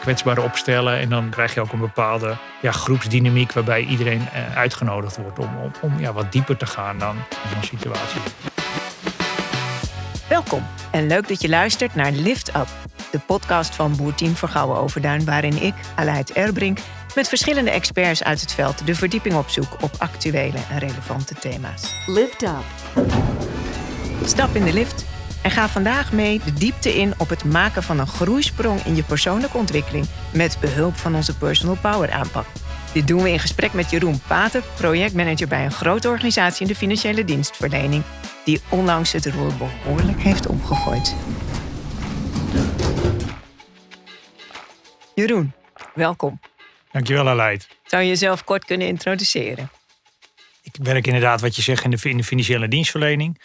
kwetsbaar opstellen. En dan krijg je ook een bepaalde ja, groepsdynamiek waarbij iedereen eh, uitgenodigd wordt om, om, om ja, wat dieper te gaan dan zo'n situatie. Welkom en leuk dat je luistert naar Lift Up, de podcast van Boerteam Vergouwen Overduin, waarin ik, Aleid Erbrink, met verschillende experts uit het veld de verdieping opzoek op actuele en relevante thema's. Lift up. Stap in de lift en ga vandaag mee de diepte in op het maken van een groeisprong in je persoonlijke ontwikkeling met behulp van onze Personal Power aanpak. Dit doen we in gesprek met Jeroen Paten, projectmanager bij een grote organisatie in de financiële dienstverlening, die onlangs het roer behoorlijk heeft omgegooid. Jeroen, welkom. Dankjewel, Aleid. Zou je jezelf kort kunnen introduceren? Ik werk inderdaad, wat je zegt, in de, in de financiële dienstverlening.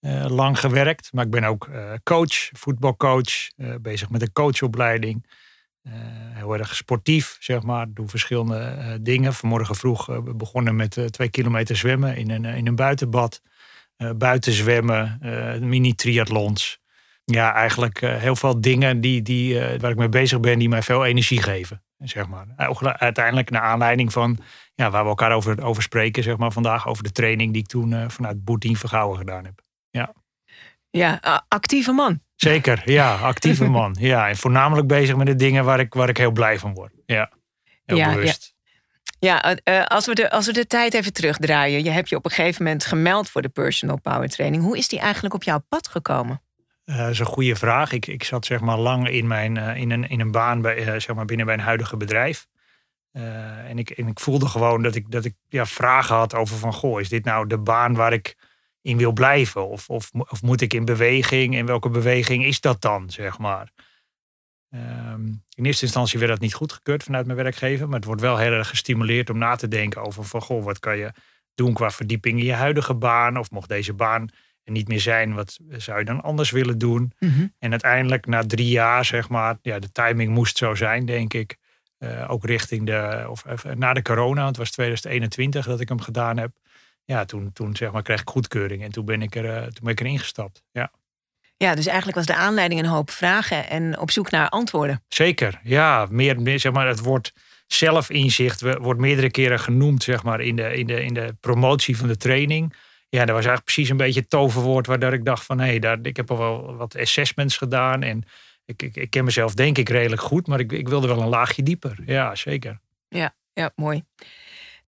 Uh, lang gewerkt, maar ik ben ook uh, coach, voetbalcoach, uh, bezig met een coachopleiding. heel erg sportief, zeg maar. Doe verschillende dingen. Vanmorgen vroeg begonnen met twee kilometer zwemmen in een, in een buitenbad. buiten zwemmen, mini-triathlons. Ja, eigenlijk heel veel dingen die, die, waar ik mee bezig ben die mij veel energie geven. Zeg maar. Uiteindelijk naar aanleiding van ja, waar we elkaar over, over spreken, zeg maar, vandaag over de training die ik toen vanuit Boetien Vergouwen gedaan heb. Ja, ja actieve man. Zeker, ja, actieve man. Ja, en voornamelijk bezig met de dingen waar ik, waar ik heel blij van word. Ja, heel ja, bewust. Ja, uh, als, we de, als we de tijd even terugdraaien. Je hebt je op een gegeven moment gemeld voor de personal power training. Hoe is die eigenlijk op jouw pad gekomen? Uh, dat is een goede vraag. Ik, ik zat zeg maar lang in, mijn, uh, in, een, in een baan bij, zeg maar binnen mijn huidige bedrijf. en, ik, en ik voelde gewoon dat ik, dat ik ja, vragen had over van... Goh, is dit nou de baan waar ik in wil blijven? Of, of, of moet ik in beweging? En welke beweging is dat dan, zeg maar? Um, in eerste instantie werd dat niet goedgekeurd vanuit mijn werkgever. Maar het wordt wel heel erg gestimuleerd om na te denken over van... Goh, wat kan je doen qua verdieping in je huidige baan? Of mocht deze baan er niet meer zijn, wat zou je dan anders willen doen? Mhm. En uiteindelijk na drie jaar, zeg maar... Ja, de timing moest zo zijn, denk ik. Uh, ook richting de... Of even, na de corona, het was 2021 dat ik hem gedaan heb ja, toen, toen zeg maar, kreeg ik goedkeuring en toen ben ik, er, uh, toen ben ik erin gestapt. Ja. ja, dus eigenlijk was de aanleiding een hoop vragen en op zoek naar antwoorden. Zeker, ja. Meer, meer zeg maar, het woord zelfinzicht wordt meerdere keren genoemd zeg maar, in, de, in, de, in de promotie van de training. Ja, dat was eigenlijk precies een beetje het toverwoord waardoor ik dacht van... hé, hey, daar, ik heb al wel wat assessments gedaan en ik, ik, ik ken mezelf denk ik redelijk goed... maar ik, ik wilde wel een laagje dieper. Ja, zeker. Ja, ja mooi.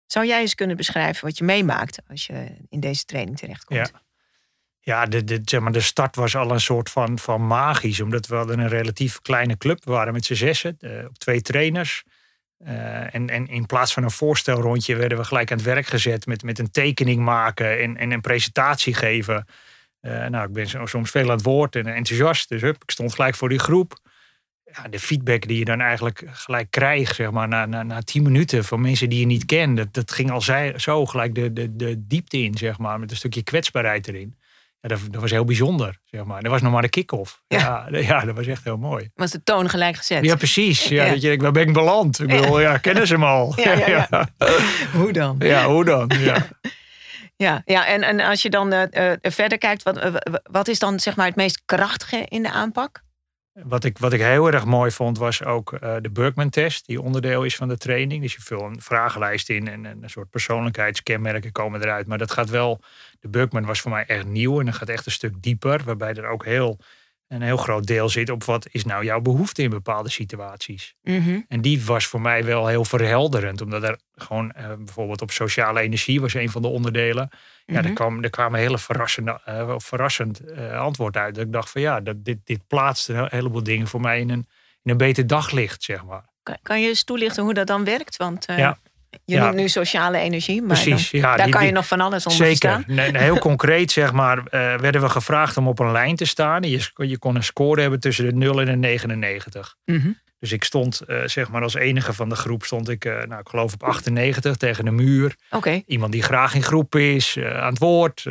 Zou jij eens kunnen beschrijven wat je meemaakt als je in deze training terechtkomt? Ja. Ja, de, de, zeg maar, de start was al een soort van, van magisch. Omdat we hadden een relatief kleine club. Waren met z'n zessen, uh, op twee trainers. Uh, en, en in plaats van een voorstelrondje werden we gelijk aan het werk gezet met, met een tekening maken en, en een presentatie geven. Uh, nou, ik ben soms veel aan het woord en enthousiast. Dus hup, ik stond gelijk voor die groep ja, de feedback die je dan eigenlijk gelijk krijgt, zeg maar, na, na, na tien minuten van mensen die je niet kent, dat, dat ging al zo gelijk de, de, de diepte in, zeg maar, met een stukje kwetsbaarheid erin. Ja, dat, dat was heel bijzonder, zeg maar. Dat was nog maar de kick-off. Ja. ja. dat was echt heel mooi. Was de toon gelijk gezet? Ja, precies. Ja, ja. Weet je, waar ben ik beland? Ik bedoel, ja, kennen ze hem al. Ja, Hoe dan? Ja, hoe dan? Ja. Ja, ja en, en als je dan uh, verder kijkt, wat, wat is dan zeg maar het meest krachtige in de aanpak? Wat ik, wat ik heel erg mooi vond was ook uh, de Berkman-test, die onderdeel is van de training. Dus je vult een vragenlijst in en, een soort persoonlijkheidskenmerken komen eruit. Maar dat gaat wel, de Berkman was voor mij echt nieuw en dat gaat echt een stuk dieper, waarbij er ook heel een heel groot deel zit op wat is nou jouw behoefte in bepaalde situaties. Mm En die was voor mij wel heel verhelderend, omdat er gewoon uh, bijvoorbeeld op sociale energie was een van de onderdelen. Ja, er, mhm. kwam, er kwamen hele verrassende, uh, verrassend uh, antwoord uit. Dat ik dacht van ja, dat, dit, dit plaatst een heleboel dingen voor mij in een, in een beter daglicht, zeg maar. Kan, kan je eens toelichten hoe dat dan werkt? Want ja. Je noemt nu sociale energie, maar Precies, ja, daar kan je nog van alles onder Zeker. Heel concreet zeg maar, uh, werden we gevraagd om op een lijn te staan. Je, je kon een score hebben tussen de 0 en de 99. Mm Dus ik stond uh, zeg maar als enige van de groep stond ik, uh, nou, ik geloof op 98 tegen de muur. Okay. Iemand die graag in groep is, aan het woord,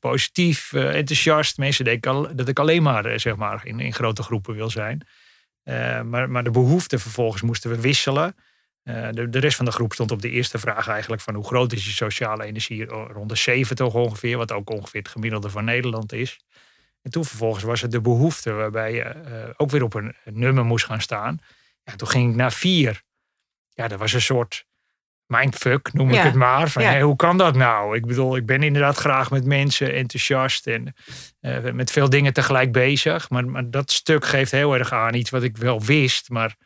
positief, enthousiast. Mensen denken dat ik alleen maar, zeg maar in, in grote groepen wil zijn. maar, maar de behoefte vervolgens moesten we wisselen. Uh, de, de, rest van de groep stond op de eerste vraag eigenlijk van hoe groot is je sociale energie? Rond de 70 ongeveer, wat ook ongeveer het gemiddelde van Nederland is. En toen vervolgens was het de behoefte waarbij je uh, ook weer op een, nummer moest gaan staan. Ja, toen ging ik naar vier. Ja, dat was een soort mindfuck, noem ik Ja. het maar. Van, Ja. hé, hoe kan dat nou? Ik bedoel, ik ben inderdaad graag met mensen, enthousiast en eh, met veel dingen tegelijk bezig. Maar, maar dat stuk geeft heel erg aan iets wat ik wel wist, maar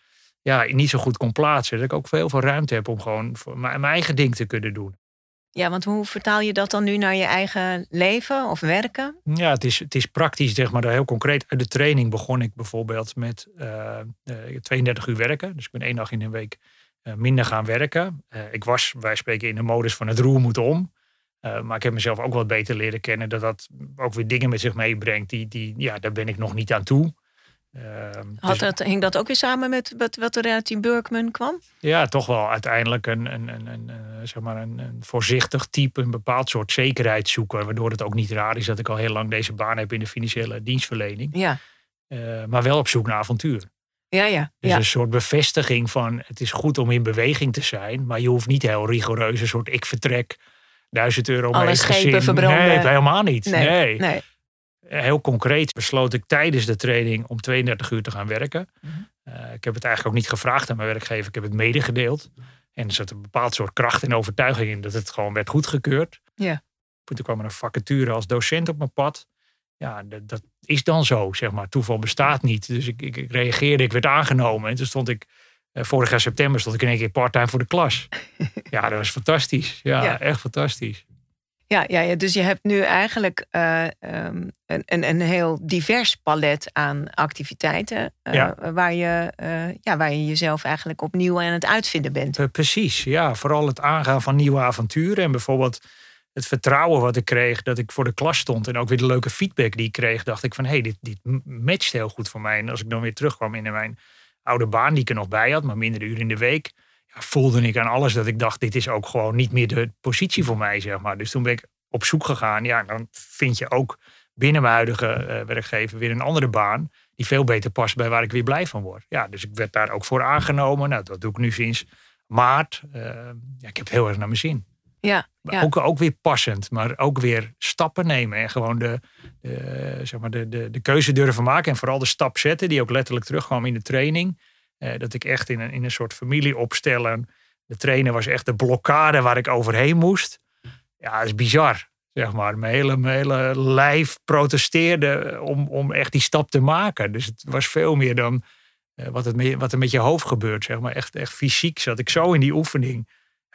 ja, niet zo goed kon plaatsen. Dat ik ook heel veel ruimte heb om gewoon mijn, mijn eigen ding te kunnen doen. Ja, want hoe vertaal je dat dan nu naar je eigen leven of werken? Ja, het is, het is praktisch, zeg maar, heel concreet. Uit de training begon ik bijvoorbeeld met eh, eh, 32 uur werken. Dus ik ben één dag in de week eh, minder gaan werken. Eh, ik was, wij spreken, in de modus van het roer moet om. Eh, maar ik heb mezelf ook wat beter leren kennen. Dat dat ook weer dingen met zich meebrengt. Die, die, ja, daar ben ik nog niet aan toe. Ehm, Had dus- dat, hing dat ook weer samen met wat, wat er uit die Burkman kwam? ja, toch wel uiteindelijk een, een, een, een, eh, zeg maar een, een voorzichtig type, een bepaald soort zekerheid zoeken. Waardoor het ook niet raar is dat ik al heel lang deze baan heb in de financiële dienstverlening. Ja, Eh, maar wel op zoek naar avontuur. ja, ja. Dus ja. een soort bevestiging van het is goed om in beweging te zijn. Maar je hoeft niet heel rigoureus een soort ik vertrek. Duizend euro Alle mee schepen gezin. verbranden. Nee, helemaal niet. Nee, Nee. nee. Heel concreet besloot ik tijdens de training om 32 uur te gaan werken. Mhm. Eh, ik heb het eigenlijk ook niet gevraagd aan mijn werkgever. Ik heb het medegedeeld. En er zat een bepaald soort kracht en overtuiging in dat het gewoon werd goedgekeurd. Ja. Toen kwam er een vacature als docent op mijn pad. Ja, dat, dat is dan zo, zeg maar. Toeval bestaat niet. Dus ik, ik, ik reageerde, ik werd aangenomen. En toen stond ik, eh, vorig jaar september, stond ik in één keer part-time voor de klas. ja, dat was fantastisch. Ja, Ja. echt fantastisch. Ja, ja, ja, dus je hebt nu eigenlijk eh, ehm, een, een, een heel divers palet aan activiteiten. eh, Ja. waar, je, eh, ja, waar je jezelf eigenlijk opnieuw aan het uitvinden bent. Precies, ja. Vooral het aangaan van nieuwe avonturen. En bijvoorbeeld het vertrouwen wat ik kreeg dat ik voor de klas stond. En ook weer de leuke feedback die ik kreeg. Dacht ik van, hé, hey, dit, dit matcht heel goed voor mij. En als ik dan weer terugkwam in mijn oude baan die ik er nog bij had. Maar minder uren in de week. Voelde ik aan alles dat ik dacht, dit is ook gewoon niet meer de positie voor mij, zeg maar. Dus toen ben ik op zoek gegaan. Ja, dan vind je ook binnen mijn huidige eh, werkgever weer een andere baan. Die veel beter past bij waar ik weer blij van word. Ja, dus ik werd daar ook voor aangenomen. Nou, dat doe ik nu sinds maart. Eh, ja, ik heb heel erg naar mijn zin. Ja, ook, ook weer passend, maar ook weer stappen nemen. En gewoon de, de, zeg maar de, de, de keuze durven maken. En vooral de stap zetten, die ook letterlijk terugkwam in de training. Eh, dat ik echt in een, in een soort familie opstellen. De trainer was echt de blokkade waar ik overheen moest. Ja, dat is bizar. Zeg maar. Mijn hele, hele lijf protesteerde om, om echt die stap te maken. Dus het was veel meer dan eh, wat, het, wat er met je hoofd gebeurt. Zeg maar. echt, echt fysiek zat ik zo in die oefening.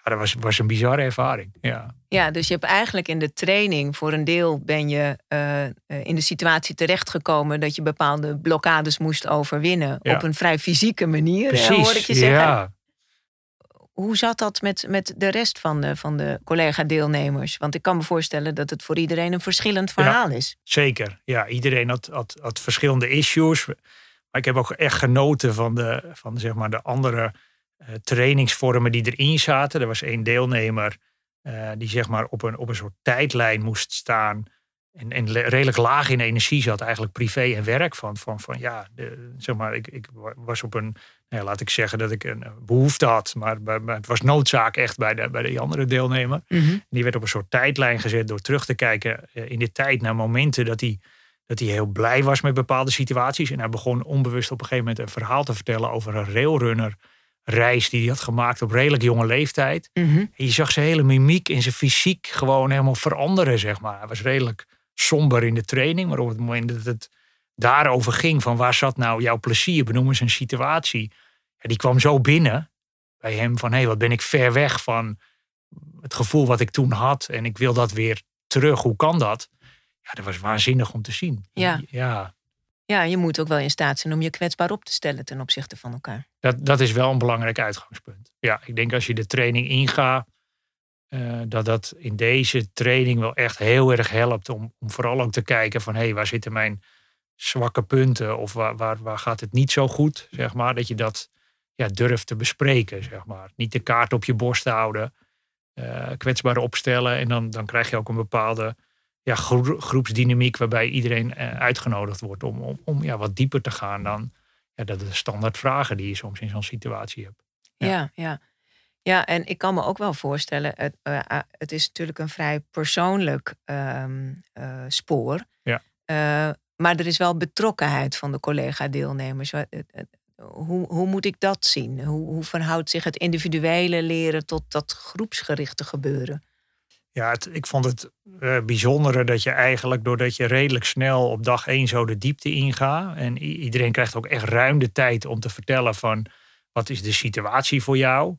Ja, dat was, was een bizarre ervaring. Ja. ja, dus je hebt eigenlijk in de training voor een deel ben je eh, eh, in de situatie terechtgekomen dat je bepaalde blokkades moest overwinnen. Ja. Op een vrij fysieke manier, Precies. hoor ik je zeggen. Ja. Hoe zat dat met, met de rest van de, van de collega-deelnemers? Want ik kan me voorstellen dat het voor iedereen een verschillend verhaal is. Zeker. Ja, iedereen had, had, had verschillende issues. Maar ik heb ook echt genoten van de, van zeg maar de andere trainingsvormen die erin zaten. Er was één deelnemer eh, die zeg maar op een, op een soort tijdlijn moest staan. En, en redelijk laag in energie zat, eigenlijk privé en werk. Van, van, van ja, de, zeg maar, ik, ik wa- was op een, nou ja, laat ik zeggen dat ik een eh, behoefte had. Maar, het was noodzaak echt bij de, bij die andere deelnemer. Die werd op een soort tijdlijn gezet door terug te kijken eh, in de tijd naar momenten dat hij, dat hij heel blij was met bepaalde situaties. En hij begon onbewust op een gegeven moment een verhaal te vertellen over een railrunner reis die hij had gemaakt op redelijk jonge leeftijd. Mhm. En je zag zijn hele mimiek en zijn fysiek gewoon helemaal veranderen, zeg maar. Hij was redelijk somber in de training, maar op het moment dat het daarover ging van waar zat nou jouw plezier, benoem eens een situatie. Ja, die kwam zo binnen bij hem van hé, hey, wat ben ik ver weg van het gevoel wat ik toen had en ik wil dat weer terug. Hoe kan dat? Ja, dat was waanzinnig om te zien. Ja. ja Ja, je moet ook wel in staat zijn om je kwetsbaar op te stellen ten opzichte van elkaar. dat, dat is wel een belangrijk uitgangspunt. Ja, ik denk als je de training ingaat, eh, dat dat in deze training wel echt heel erg helpt om, om vooral ook te kijken van hé, hey, waar zitten mijn zwakke punten of waar, waar, gaat het niet zo goed, zeg maar. Dat je dat ja, durft te bespreken, zeg maar. Niet de kaart op je borst houden, eh, kwetsbaar opstellen en dan, dan krijg je ook een bepaalde ja, gro- groepsdynamiek waarbij iedereen eh, uitgenodigd wordt om, om, om ja, wat dieper te gaan dan ja, dat de standaard vragen die je soms in zo'n situatie hebt. Ja. Ja, ja. Ja, en ik kan me ook wel voorstellen, het, eh, ah, het is natuurlijk een vrij persoonlijk ehm, eh, spoor. Ja. Eh, maar er is wel betrokkenheid van de collega-deelnemers. Hoe, hoe moet ik dat zien? Hoe, hoe verhoudt zich het individuele leren tot dat groepsgerichte gebeuren? Ja, ik vond het uh, bijzondere dat je eigenlijk, doordat je redelijk snel op dag één zo de diepte ingaat. En iedereen krijgt ook echt ruim de tijd om te vertellen van wat is de situatie voor jou.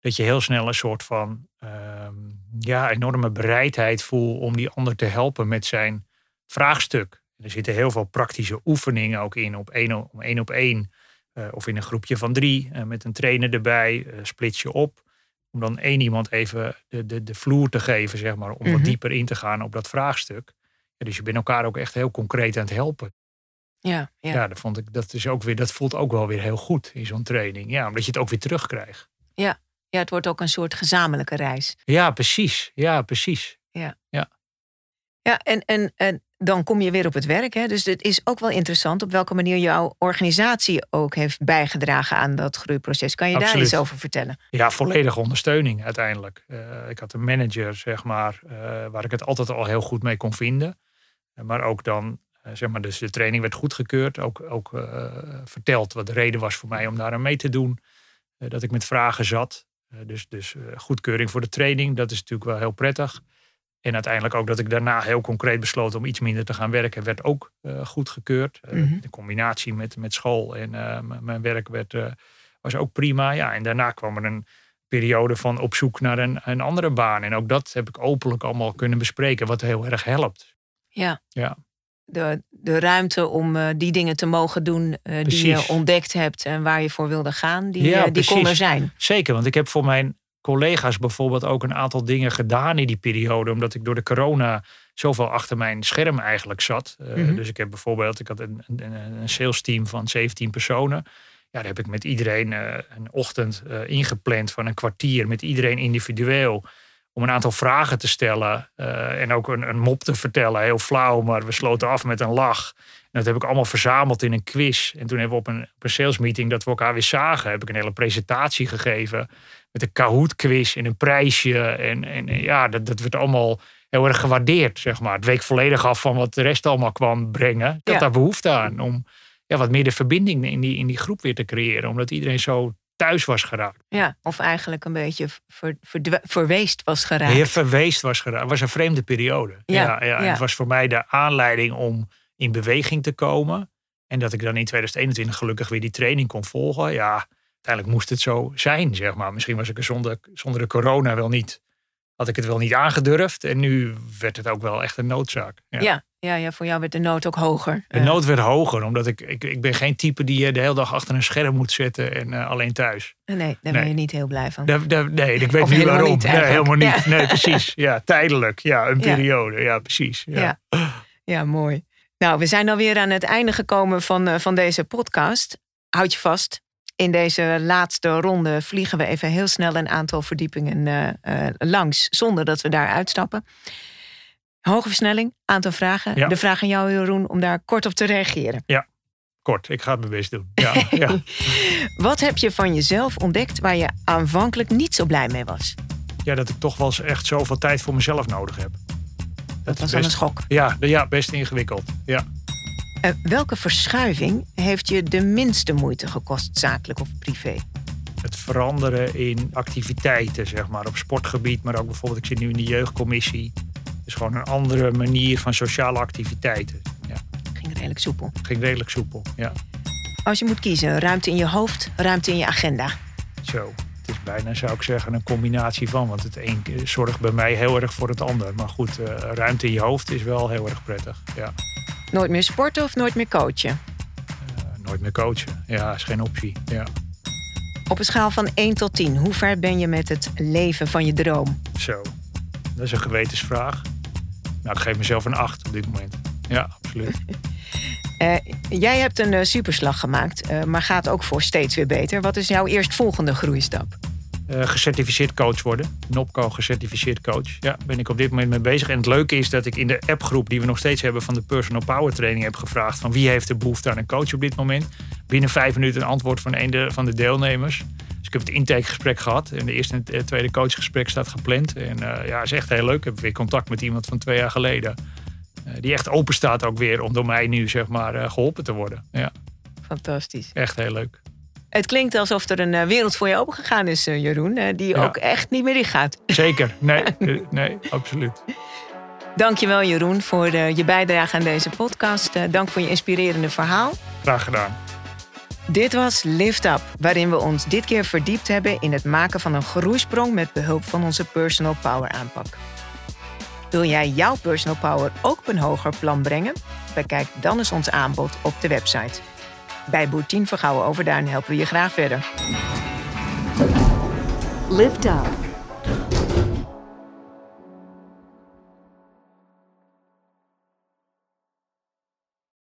Dat je heel snel een soort van ehm, ja, enorme bereidheid voelt om die ander te helpen met zijn vraagstuk. Er zitten heel veel praktische oefeningen ook in, op één, op één. Uh, of in een groepje van drie, uh, met een trainer erbij, split je op om dan één iemand even de, de, de vloer te geven, zeg maar, om wat mhm. dieper in te gaan op dat vraagstuk. Ja, dus je bent elkaar ook echt heel concreet aan het helpen. Ja, ja. ja dat, vond ik, dat, is ook weer, dat voelt ook wel weer heel goed in zo'n training. Ja, omdat je het ook weer terugkrijgt. Ja. ja, het wordt ook een soort gezamenlijke reis. Ja, precies. Ja, precies. Ja. ja. Ja, en, en, en dan kom je weer op het werk. Hè? Dus het is ook wel interessant op welke manier jouw organisatie ook heeft bijgedragen aan dat groeiproces. Kan je daar iets over vertellen? Ja, volledige ondersteuning uiteindelijk. Uh, ik had een manager, zeg maar, uh, waar ik het altijd al heel goed mee kon vinden. Uh, maar ook dan, zeg maar, dus de training werd goedgekeurd. Ook, ook verteld wat de reden was voor mij om daar aan mee te doen. dat ik met vragen zat. dus dus goedkeuring voor de training, dat is natuurlijk wel heel prettig. En uiteindelijk ook dat ik daarna heel concreet besloot om iets minder te gaan werken, werd ook uh, goedgekeurd. Uh, De combinatie met, met school en uh, mijn werk werd, was ook prima. Ja, en daarna kwam er een periode van op zoek naar een, een andere baan. En ook dat heb ik openlijk allemaal kunnen bespreken, wat heel erg helpt. Ja. ja. De, de ruimte om die dingen te mogen doen die je ontdekt hebt en waar je voor wilde gaan, die, ja, die kon er zijn. Zeker, want ik heb voor mijn collega's bijvoorbeeld ook een aantal dingen gedaan in die periode. Omdat ik door de corona zoveel achter mijn scherm eigenlijk zat. Eh, mhm. Dus ik heb bijvoorbeeld, ik had een, een, een sales team van 17 personen. Ja, daar heb ik met iedereen uh, een ochtend uh, ingepland van een kwartier. Met iedereen individueel. Om een aantal vragen te stellen. en ook een, een mop te vertellen. Heel flauw, maar we sloten af met een lach. En dat heb ik allemaal verzameld in een quiz. En toen hebben we op een, op een sales meeting dat we elkaar weer zagen. Heb ik een hele presentatie gegeven met een Kahoot quiz en een prijsje. En, en ja, dat, dat werd allemaal heel erg gewaardeerd, zeg maar. Het week volledig af van wat de rest allemaal kwam brengen. Ik had daar behoefte aan om ja, wat meer de verbinding in die, in die groep weer te creëren. Omdat iedereen zo thuis was geraakt. Ja, of eigenlijk een beetje ver, verweest was geraakt. Heel verweest was geraakt. Het was een vreemde periode. Ja, ja, Het was voor mij de aanleiding om in beweging te komen. En dat ik dan in 2021 gelukkig weer die training kon volgen. Ja, uiteindelijk moest het zo zijn, zeg maar. Misschien was ik er zonder, zonder de corona wel niet, had ik het wel niet aangedurfd. En nu werd het ook wel echt een noodzaak. Ja, ja, ja, ja voor jou werd de nood ook hoger. De nood werd hoger, omdat ik, ik, ik ben geen type die je de hele dag achter een scherm moet zetten en uh, alleen thuis. Nee, daar ben je niet heel blij van. nee, ik weet niet waarom. Niet, nee, helemaal niet. Nee, precies. Ja, tijdelijk. Ja, een periode. Ja, precies. Ja. ja. mooi. Nou, we zijn alweer aan het einde gekomen van, uh, van deze podcast. Houd je vast, in deze laatste ronde vliegen we even heel snel een aantal verdiepingen uh, langs, zonder dat we daar uitstappen. Hoge versnelling, aantal vragen. De vraag aan jou, Jeroen, om daar kort op te reageren. Ja, kort. Ik ga het mijn best doen. Ja, ja. Wat heb je van jezelf ontdekt waar je aanvankelijk niet zo blij mee was? Ja, dat ik toch wel eens echt zoveel tijd voor mezelf nodig heb. Dat, dat was best, een schok. Ja, ja, best ingewikkeld. Ja. Uh, welke verschuiving heeft je de minste moeite gekost, zakelijk of privé? Het veranderen in activiteiten, zeg maar, op sportgebied, maar ook bijvoorbeeld, ik zit nu in de jeugdcommissie. Dus gewoon een andere manier van sociale activiteiten. Ja. Ging redelijk soepel. Ging redelijk soepel, ja. Als je moet kiezen, ruimte in je hoofd, ruimte in je agenda. Zo, het is bijna, zou ik zeggen, een combinatie van. Want het een zorgt bij mij heel erg voor het ander. Maar goed, uh, ruimte in je hoofd is wel heel erg prettig, ja. Nooit meer sporten of nooit meer coachen? Uh, nooit meer coachen. Ja, is geen optie. Ja. Op een schaal van 1 tot 10, hoe ver ben je met het leven van je droom? Zo, dat is een gewetensvraag. Nou, ik geef mezelf een 8 op dit moment. Ja, absoluut. uh, jij hebt een uh, superslag gemaakt, maar gaat ook voor steeds weer beter. Wat is jouw eerstvolgende groeistap? gecertificeerd coach worden. NOPCO gecertificeerd coach. Ja, ben ik op dit moment mee bezig. En het leuke is dat ik in de appgroep die we nog steeds hebben van de personal power training heb gevraagd van wie heeft de behoefte aan een coach op dit moment. Binnen vijf minuten een antwoord van een de, van de deelnemers. Ik heb het intakegesprek gehad. En de eerste en tweede coachgesprek staat gepland. En uh, ja, is echt heel leuk. Ik heb weer contact met iemand van twee jaar geleden. Uh, die echt open staat ook weer om door mij nu zeg maar geholpen te worden. Ja. Fantastisch. Echt heel leuk. Het klinkt alsof er een wereld voor je opengegaan is, Jeroen, die ook echt niet meer gaat. Zeker, nee, nee, absoluut. Dankjewel Jeroen voor je bijdrage aan deze podcast. dank voor je inspirerende verhaal. Graag gedaan. Dit was Lift Up, waarin we ons dit keer verdiept hebben in het maken van een groeisprong met behulp van onze Personal Power aanpak. Wil jij jouw Personal Power ook op een hoger plan brengen? Bekijk dan eens ons aanbod op de website. Bij Boertien Vergouwen Overduin helpen we je graag verder. Lift Up